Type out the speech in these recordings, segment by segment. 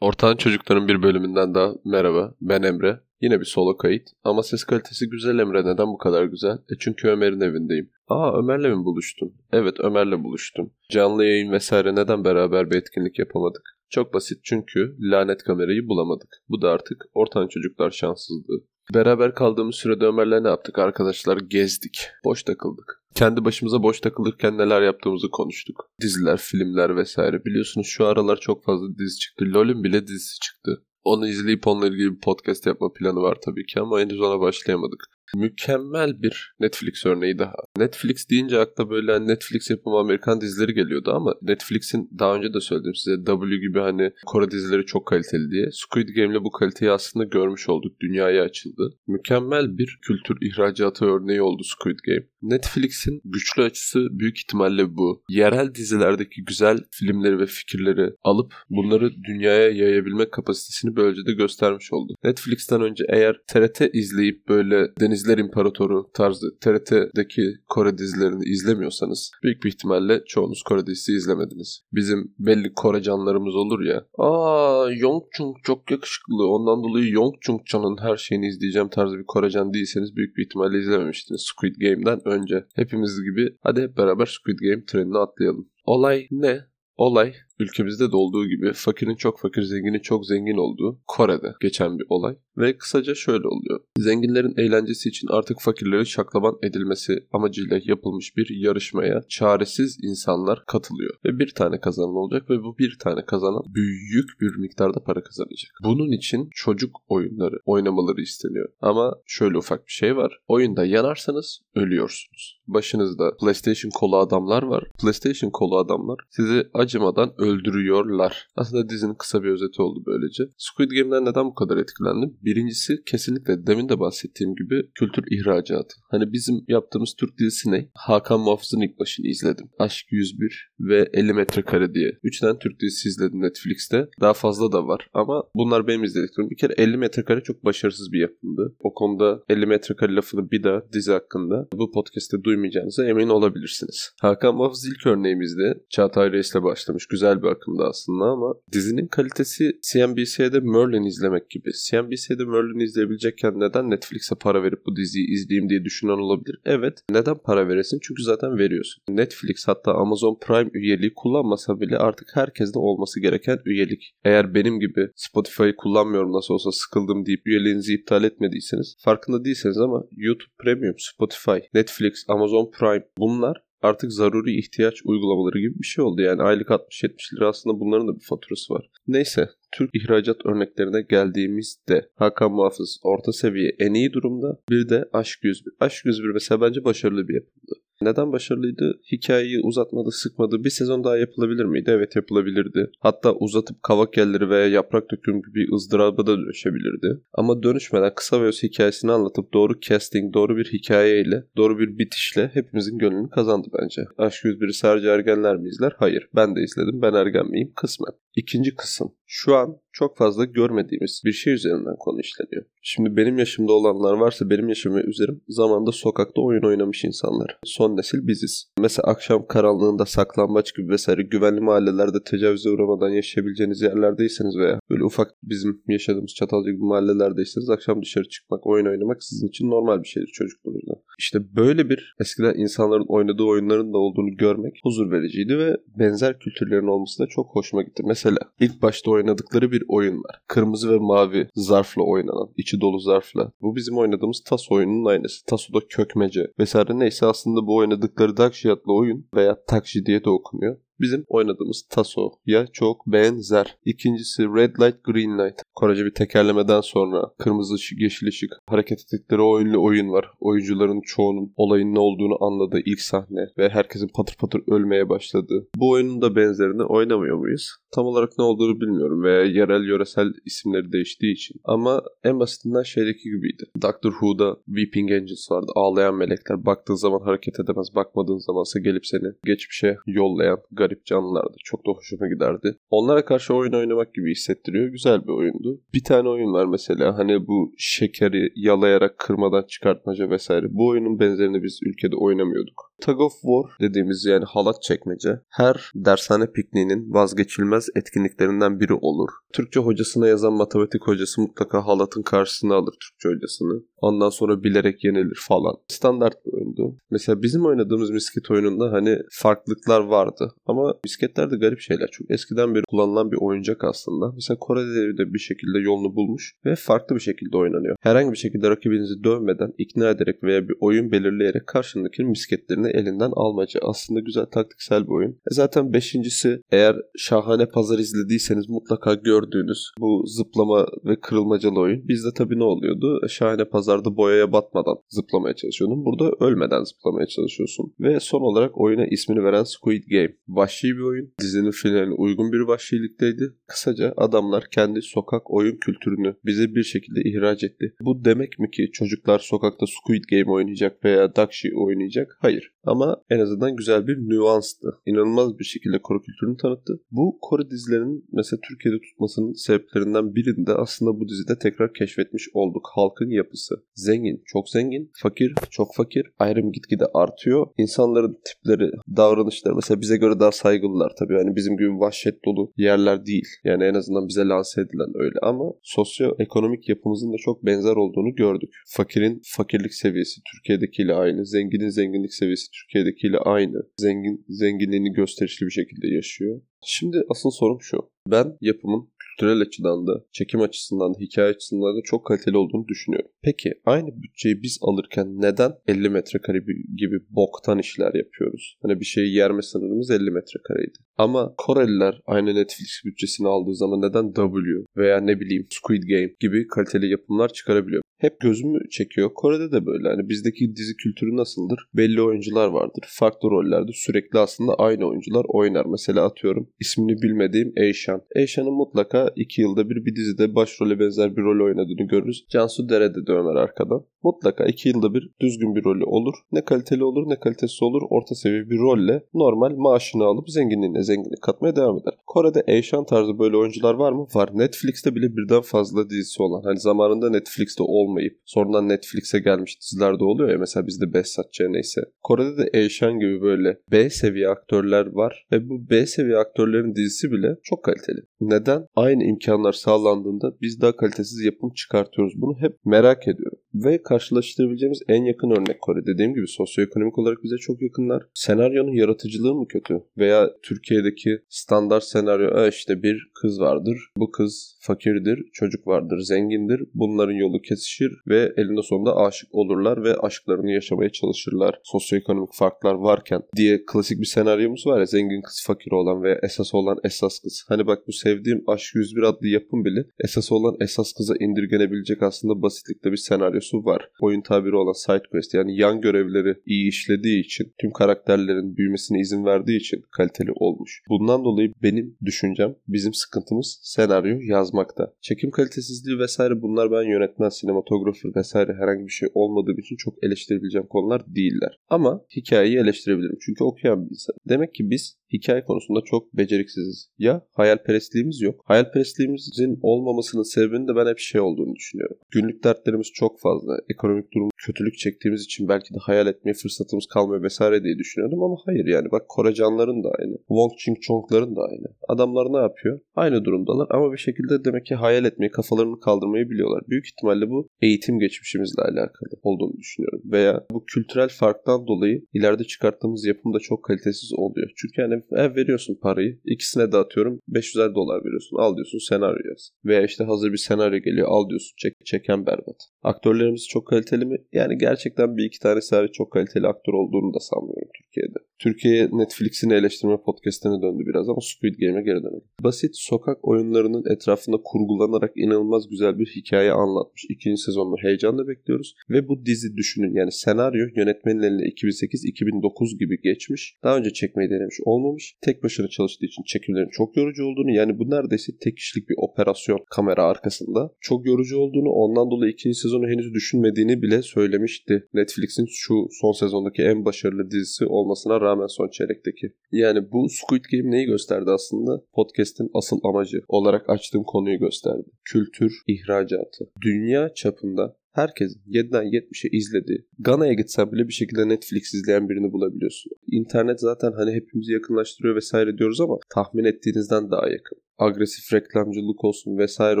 Ortağın Çocukların bir bölümünden daha merhaba. Ben Emre. Yine bir solo kayıt. Ama ses kalitesi güzel Emre. Neden bu kadar güzel? E çünkü Ömer'in evindeyim. Aa Ömer'le mi buluştun? Evet Ömer'le buluştum. Canlı yayın vesaire neden beraber bir etkinlik yapamadık? Çok basit çünkü lanet kamerayı bulamadık. Bu da artık ortağın çocuklar şanssızlığı. Beraber kaldığımız sürede Ömer'le ne yaptık arkadaşlar? Gezdik. Boş takıldık. Kendi başımıza boş takılırken neler yaptığımızı konuştuk. Diziler, filmler vesaire. Biliyorsunuz şu aralar çok fazla dizi çıktı. LoL'ün bile dizisi çıktı. Onu izleyip onunla ilgili bir podcast yapma planı var tabii ki ama henüz ona başlayamadık. Mükemmel bir Netflix örneği daha. Netflix deyince akla böyle Netflix yapımı Amerikan dizileri geliyordu ama Netflix'in daha önce de söyledim size W gibi hani Kore dizileri çok kaliteli diye. Squid Game'le bu kaliteyi aslında görmüş olduk. Dünyaya açıldı. Mükemmel bir kültür ihracatı örneği oldu Squid Game. Netflix'in güçlü açısı büyük ihtimalle bu. Yerel dizilerdeki güzel filmleri ve fikirleri alıp bunları dünyaya yayabilmek kapasitesini böylece de göstermiş oldu. Netflix'ten önce eğer TRT izleyip böyle Denizler İmparatoru tarzı TRT'deki Kore dizilerini izlemiyorsanız büyük bir ihtimalle çoğunuz Kore dizisi izlemediniz. Bizim belli Kore canlarımız olur ya. Aa Yong Chung çok yakışıklı ondan dolayı Yong Chung Chan'ın her şeyini izleyeceğim tarzı bir Korecan değilseniz büyük bir ihtimalle izlememiştiniz Squid Game'den önce. Hepimiz gibi hadi hep beraber Squid Game trenine atlayalım. Olay ne? Olay ülkemizde de olduğu gibi fakirin çok fakir, zenginin çok zengin olduğu Kore'de geçen bir olay. Ve kısaca şöyle oluyor. Zenginlerin eğlencesi için artık fakirlerin şaklaban edilmesi amacıyla yapılmış bir yarışmaya çaresiz insanlar katılıyor. Ve bir tane kazanan olacak ve bu bir tane kazanan büyük bir miktarda para kazanacak. Bunun için çocuk oyunları oynamaları isteniyor. Ama şöyle ufak bir şey var. Oyunda yanarsanız ölüyorsunuz. Başınızda PlayStation kolu adamlar var. PlayStation kolu adamlar sizi acımadan öldürüyorlar. Aslında dizinin kısa bir özeti oldu böylece. Squid Game'den neden bu kadar etkilendim? Birincisi kesinlikle demin de bahsettiğim gibi kültür ihracatı. Hani bizim yaptığımız Türk dizisi ne? Hakan Muhafız'ın ilk başını izledim. Aşk 101 ve 50 metrekare diye. 3 tane Türk dizisi izledim Netflix'te. Daha fazla da var ama bunlar benim izlediklerim. Bir kere 50 metrekare çok başarısız bir yapımdı. O konuda 50 metrekare lafını bir daha dizi hakkında bu podcast'te duymayacağınıza emin olabilirsiniz. Hakan Muhafız ilk örneğimizde Çağatay Reis'le başlamış. Güzel bir akımdı aslında ama dizinin kalitesi CNBC'de Merlin izlemek gibi. CNBC'de Merlin izleyebilecekken neden Netflix'e para verip bu diziyi izleyeyim diye düşünen olabilir. Evet. Neden para veresin? Çünkü zaten veriyorsun. Netflix hatta Amazon Prime üyeliği kullanmasa bile artık herkeste olması gereken üyelik. Eğer benim gibi Spotify'ı kullanmıyorum nasıl olsa sıkıldım deyip üyeliğinizi iptal etmediyseniz farkında değilseniz ama YouTube Premium, Spotify, Netflix, Amazon Prime bunlar artık zaruri ihtiyaç uygulamaları gibi bir şey oldu. Yani aylık 60-70 lira aslında bunların da bir faturası var. Neyse Türk ihracat örneklerine geldiğimizde Hakan Muhafız orta seviye en iyi durumda. Bir de Aşk 101. Aşk 101 mesela bence başarılı bir yapımdı. Neden başarılıydı? Hikayeyi uzatmadı, sıkmadı. Bir sezon daha yapılabilir miydi? Evet yapılabilirdi. Hatta uzatıp kavak yerleri veya yaprak döküm gibi ızdıraba da dönüşebilirdi. Ama dönüşmeden kısa ve öz hikayesini anlatıp doğru casting, doğru bir hikayeyle, doğru bir bitişle hepimizin gönlünü kazandı bence. Aşk 101'i sadece ergenler mi izler? Hayır. Ben de izledim. Ben ergen miyim? Kısmen. İkinci kısım. Şu an çok fazla görmediğimiz bir şey üzerinden konu işleniyor. Şimdi benim yaşımda olanlar varsa benim yaşım ve üzerim zamanda sokakta oyun oynamış insanlar. Son nesil biziz. Mesela akşam karanlığında saklambaç gibi vesaire güvenli mahallelerde tecavüze uğramadan yaşayabileceğiniz yerlerdeyseniz veya böyle ufak bizim yaşadığımız Çatalca gibi mahallelerdeyseniz akşam dışarı çıkmak, oyun oynamak sizin için normal bir şeydir çocukluğunuzda. İşte böyle bir eskiden insanların oynadığı oyunların da olduğunu görmek huzur vericiydi ve benzer kültürlerin olması da çok hoşuma gitti. Mesela ilk başta oynadıkları bir oyun var. Kırmızı ve mavi zarfla oynanan, içi dolu zarfla. Bu bizim oynadığımız tas oyununun aynısı. Tasoda kökmece vesaire neyse aslında bu oynadıkları Dakshi adlı oyun veya Takshi diye de okunuyor bizim oynadığımız Taso'ya çok benzer. İkincisi Red Light Green Light. Korece bir tekerlemeden sonra kırmızı ışık yeşil ışık hareket ettikleri oyunlu oyun var. Oyuncuların çoğunun olayın ne olduğunu anladığı ilk sahne ve herkesin patır patır ölmeye başladığı. Bu oyunun da benzerini oynamıyor muyuz? Tam olarak ne olduğunu bilmiyorum veya yerel yöresel isimleri değiştiği için. Ama en basitinden şeydeki gibiydi. Doctor Who'da Weeping Angels vardı. Ağlayan melekler. Baktığın zaman hareket edemez. Bakmadığın zamansa gelip seni geçmişe yollayan garip canlılardı. Çok da hoşuma giderdi. Onlara karşı oyun oynamak gibi hissettiriyor. Güzel bir oyundu. Bir tane oyun var mesela hani bu şekeri yalayarak kırmadan çıkartmaca vesaire. Bu oyunun benzerini biz ülkede oynamıyorduk. Tug of War dediğimiz yani halat çekmece her dershane pikniğinin vazgeçilmez etkinliklerinden biri olur. Türkçe hocasına yazan matematik hocası mutlaka halatın karşısına alır Türkçe hocasını. Ondan sonra bilerek yenilir falan. Standart bir oyundu. Mesela bizim oynadığımız misket oyununda hani farklılıklar vardı. Ama misketler de garip şeyler. Çok eskiden beri kullanılan bir oyuncak aslında. Mesela Kore'de de bir şekilde yolunu bulmuş ve farklı bir şekilde oynanıyor. Herhangi bir şekilde rakibinizi dövmeden, ikna ederek veya bir oyun belirleyerek karşındakinin misketlerini elinden almaca. Aslında güzel taktiksel bir oyun. E zaten beşincisi eğer şahane pazar izlediyseniz mutlaka gördüğünüz bu zıplama ve kırılmacalı oyun. Bizde tabii ne oluyordu? E, şahane pazarda boyaya batmadan zıplamaya çalışıyordun. Burada ölmeden zıplamaya çalışıyorsun. Ve son olarak oyuna ismini veren Squid Game. Vahşi bir oyun. Dizinin finaline uygun bir vahşilikteydi. Kısaca adamlar kendi sokak oyun kültürünü bize bir şekilde ihraç etti. Bu demek mi ki çocuklar sokakta Squid Game oynayacak veya Dakshi oynayacak? Hayır. Ama en azından güzel bir nüanstı. İnanılmaz bir şekilde Kore kültürünü tanıttı. Bu Kore dizilerinin mesela Türkiye'de tutmasının sebeplerinden birinde aslında bu dizide tekrar keşfetmiş olduk. Halkın yapısı. Zengin, çok zengin. Fakir, çok fakir. Ayrım gitgide artıyor. İnsanların tipleri, davranışları mesela bize göre daha saygılılar tabii. Yani bizim gibi vahşet dolu yerler değil. Yani en azından bize lanse edilen öyle ama sosyoekonomik yapımızın da çok benzer olduğunu gördük. Fakirin fakirlik seviyesi Türkiye'dekiyle aynı. Zenginin zenginlik seviyesi Türkiye'dekiyle aynı. Zengin zenginliğini gösterişli bir şekilde yaşıyor. Şimdi asıl sorum şu. Ben yapımın kültürel açıdan da, çekim açısından da, hikaye açısından da çok kaliteli olduğunu düşünüyorum. Peki aynı bütçeyi biz alırken neden 50 metrekare gibi boktan işler yapıyoruz? Hani bir şeyi yerme sınırımız 50 metrekareydi. Ama Koreliler aynı Netflix bütçesini aldığı zaman neden W veya ne bileyim Squid Game gibi kaliteli yapımlar çıkarabiliyor? Hep gözümü çekiyor. Kore'de de böyle. Hani bizdeki dizi kültürü nasıldır? Belli oyuncular vardır. Farklı rollerde sürekli aslında aynı oyuncular oynar. Mesela atıyorum ismini bilmediğim Eishan. Eishan'ın mutlaka iki yılda bir bir dizide başrole benzer bir rol oynadığını görürüz. Cansu Dere'de de Ömer arkadan. Mutlaka iki yılda bir düzgün bir rolü olur. Ne kaliteli olur ne kalitesiz olur. Orta seviye bir rolle normal maaşını alıp zenginliğine zenginlik katmaya devam eder. Kore'de Eishan tarzı böyle oyuncular var mı? Var. Netflix'te bile birden fazla dizisi olan. Hani zamanında Netflix'te olmayıp sonradan Netflix'e gelmiş dizilerde oluyor ya. Mesela bizde Behzatçı neyse. Kore'de de Eishan gibi böyle B seviye aktörler var. Ve bu B seviye aktörlerin dizisi bile çok kaliteli. Neden? Aynı imkanlar sağlandığında biz daha kalitesiz yapım çıkartıyoruz. Bunu hep merak ediyorum. Ve karşılaştırabileceğimiz en yakın örnek Kore. Dediğim gibi sosyoekonomik olarak bize çok yakınlar. Senaryonun yaratıcılığı mı kötü? Veya Türkiye'deki standart senaryo e işte bir kız vardır. Bu kız fakirdir, çocuk vardır, zengindir. Bunların yolu kesişir ve elinde sonunda aşık olurlar ve aşklarını yaşamaya çalışırlar. Sosyoekonomik farklar varken diye klasik bir senaryomuz var ya zengin kız fakir olan veya esas olan esas kız. Hani bak bu sevdiğim Aşk 101 adlı yapım bile esas olan esas kıza indirgenebilecek aslında basitlikte bir senaryosu var. Oyun tabiri olan side quest yani yan görevleri iyi işlediği için tüm karakterlerin büyümesine izin verdiği için kaliteli olmuş. Bundan dolayı benim düşüncem bizim sıkıntımız senaryo yazmakta. Çekim kalitesizliği vesaire bunlar ben yönetmen, sinematografer vesaire herhangi bir şey olmadığım için çok eleştirebileceğim konular değiller. Ama hikayeyi eleştirebilirim çünkü okuyan bir insan. Demek ki biz hikaye konusunda çok beceriksiziz. Ya hayalperestliğimiz yok. Hayalperestliğimizin olmamasının sebebinin de ben hep şey olduğunu düşünüyorum. Günlük dertlerimiz çok fazla. Ekonomik durum kötülük çektiğimiz için belki de hayal etmeye fırsatımız kalmıyor vesaire diye düşünüyordum ama hayır yani bak Korecanların da aynı. Wong Ching Chong'ların da aynı. Adamlar ne yapıyor? Aynı durumdalar ama bir şekilde demek ki hayal etmeyi, kafalarını kaldırmayı biliyorlar. Büyük ihtimalle bu eğitim geçmişimizle alakalı olduğunu düşünüyorum. Veya bu kültürel farktan dolayı ileride çıkarttığımız yapım da çok kalitesiz oluyor. Çünkü yani ev veriyorsun parayı. ikisine de atıyorum 500'er dolar veriyorsun. Al diyorsun senaryo yaz. Veya işte hazır bir senaryo geliyor. Al diyorsun çek, çeken berbat. Aktörlerimiz çok kaliteli mi? Yani gerçekten bir iki tane sadece çok kaliteli aktör olduğunu da sanmıyorum Türkiye'de. Türkiye Netflix'in eleştirme podcastine döndü biraz ama Squid Game'e geri dönelim. Basit sokak oyunlarının etrafında kurgulanarak inanılmaz güzel bir hikaye anlatmış. İkinci sezonunu heyecanla bekliyoruz. Ve bu dizi düşünün yani senaryo yönetmenin eline 2008-2009 gibi geçmiş. Daha önce çekmeyi denemiş olmamış. Tek başına çalıştığı için çekimlerin çok yorucu olduğunu yani bu neredeyse tek kişilik bir operasyon kamera arkasında. Çok yorucu olduğunu ondan dolayı ikinci sezonu henüz düşünmediğini bile söylemişti. Netflix'in şu son sezondaki en başarılı dizisi olmasına rağmen son çeyrekteki. Yani bu Squid Game neyi gösterdi aslında? Podcast'in asıl amacı olarak açtığım konuyu gösterdi. Kültür ihracatı. Dünya çapında Herkesin 7'den 70'e izlediği. Gana'ya gitsen bile bir şekilde Netflix izleyen birini bulabiliyorsun. İnternet zaten hani hepimizi yakınlaştırıyor vesaire diyoruz ama tahmin ettiğinizden daha yakın agresif reklamcılık olsun vesaire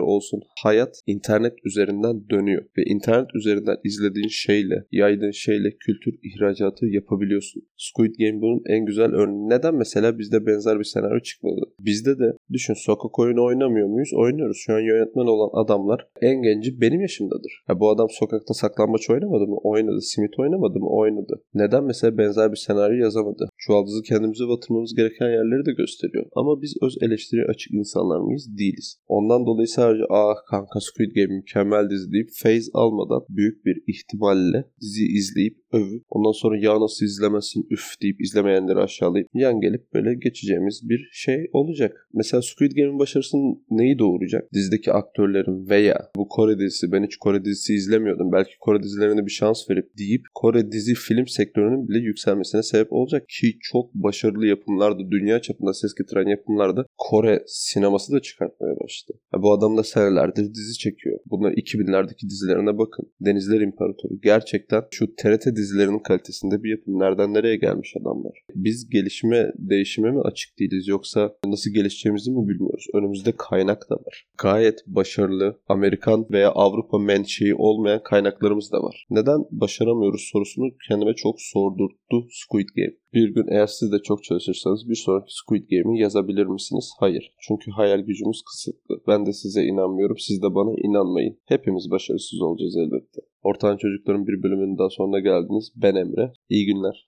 olsun hayat internet üzerinden dönüyor ve internet üzerinden izlediğin şeyle yaydığın şeyle kültür ihracatı yapabiliyorsun. Squid Game bunun en güzel örneği. Neden mesela bizde benzer bir senaryo çıkmadı? Bizde de düşün sokak oyunu oynamıyor muyuz? Oynuyoruz. Şu an yönetmen olan adamlar en genci benim yaşımdadır. Ya bu adam sokakta saklambaç oynamadı mı? Oynadı. Simit oynamadı mı? Oynadı. Neden mesela benzer bir senaryo yazamadı? Çuvaldızı kendimize batırmamız gereken yerleri de gösteriyor. Ama biz öz eleştiri açık insanlar mıyız? Değiliz. Ondan dolayı sadece ah kanka Squid Game mükemmel dizi deyip phase almadan büyük bir ihtimalle dizi izleyip övüp ondan sonra ya nasıl izlemezsin üf deyip izlemeyenleri aşağılayıp yan gelip böyle geçeceğimiz bir şey olacak. Mesela Squid Game'in başarısının neyi doğuracak? Dizideki aktörlerin veya bu Kore dizisi ben hiç Kore dizisi izlemiyordum. Belki Kore dizilerine bir şans verip deyip Kore dizi film sektörünün bile yükselmesine sebep olacak ki çok başarılı yapımlarda dünya çapında ses getiren yapımlarda Kore sineması da çıkartmaya başladı. Ya bu adam da senelerdir dizi çekiyor. Bunlar 2000'lerdeki dizilerine bakın. Denizler İmparatoru. Gerçekten şu TRT dizilerinin kalitesinde bir yapım. Nereden nereye gelmiş adamlar. Biz gelişime, değişime mi açık değiliz yoksa nasıl gelişeceğimizi mi bilmiyoruz. Önümüzde kaynak da var. Gayet başarılı Amerikan veya Avrupa menşei olmayan kaynaklarımız da var. Neden başaramıyoruz sorusunu kendime çok sordurttu Squid Game. Bir gün eğer siz de çok çalışırsanız bir sonraki Squid Game'i yazabilir misiniz? Hayır. Çünkü hayal gücümüz kısıtlı. Ben de size inanmıyorum. Siz de bana inanmayın. Hepimiz başarısız olacağız elbette. Ortağın Çocukların bir bölümünün daha sonuna geldiniz. Ben Emre. İyi günler.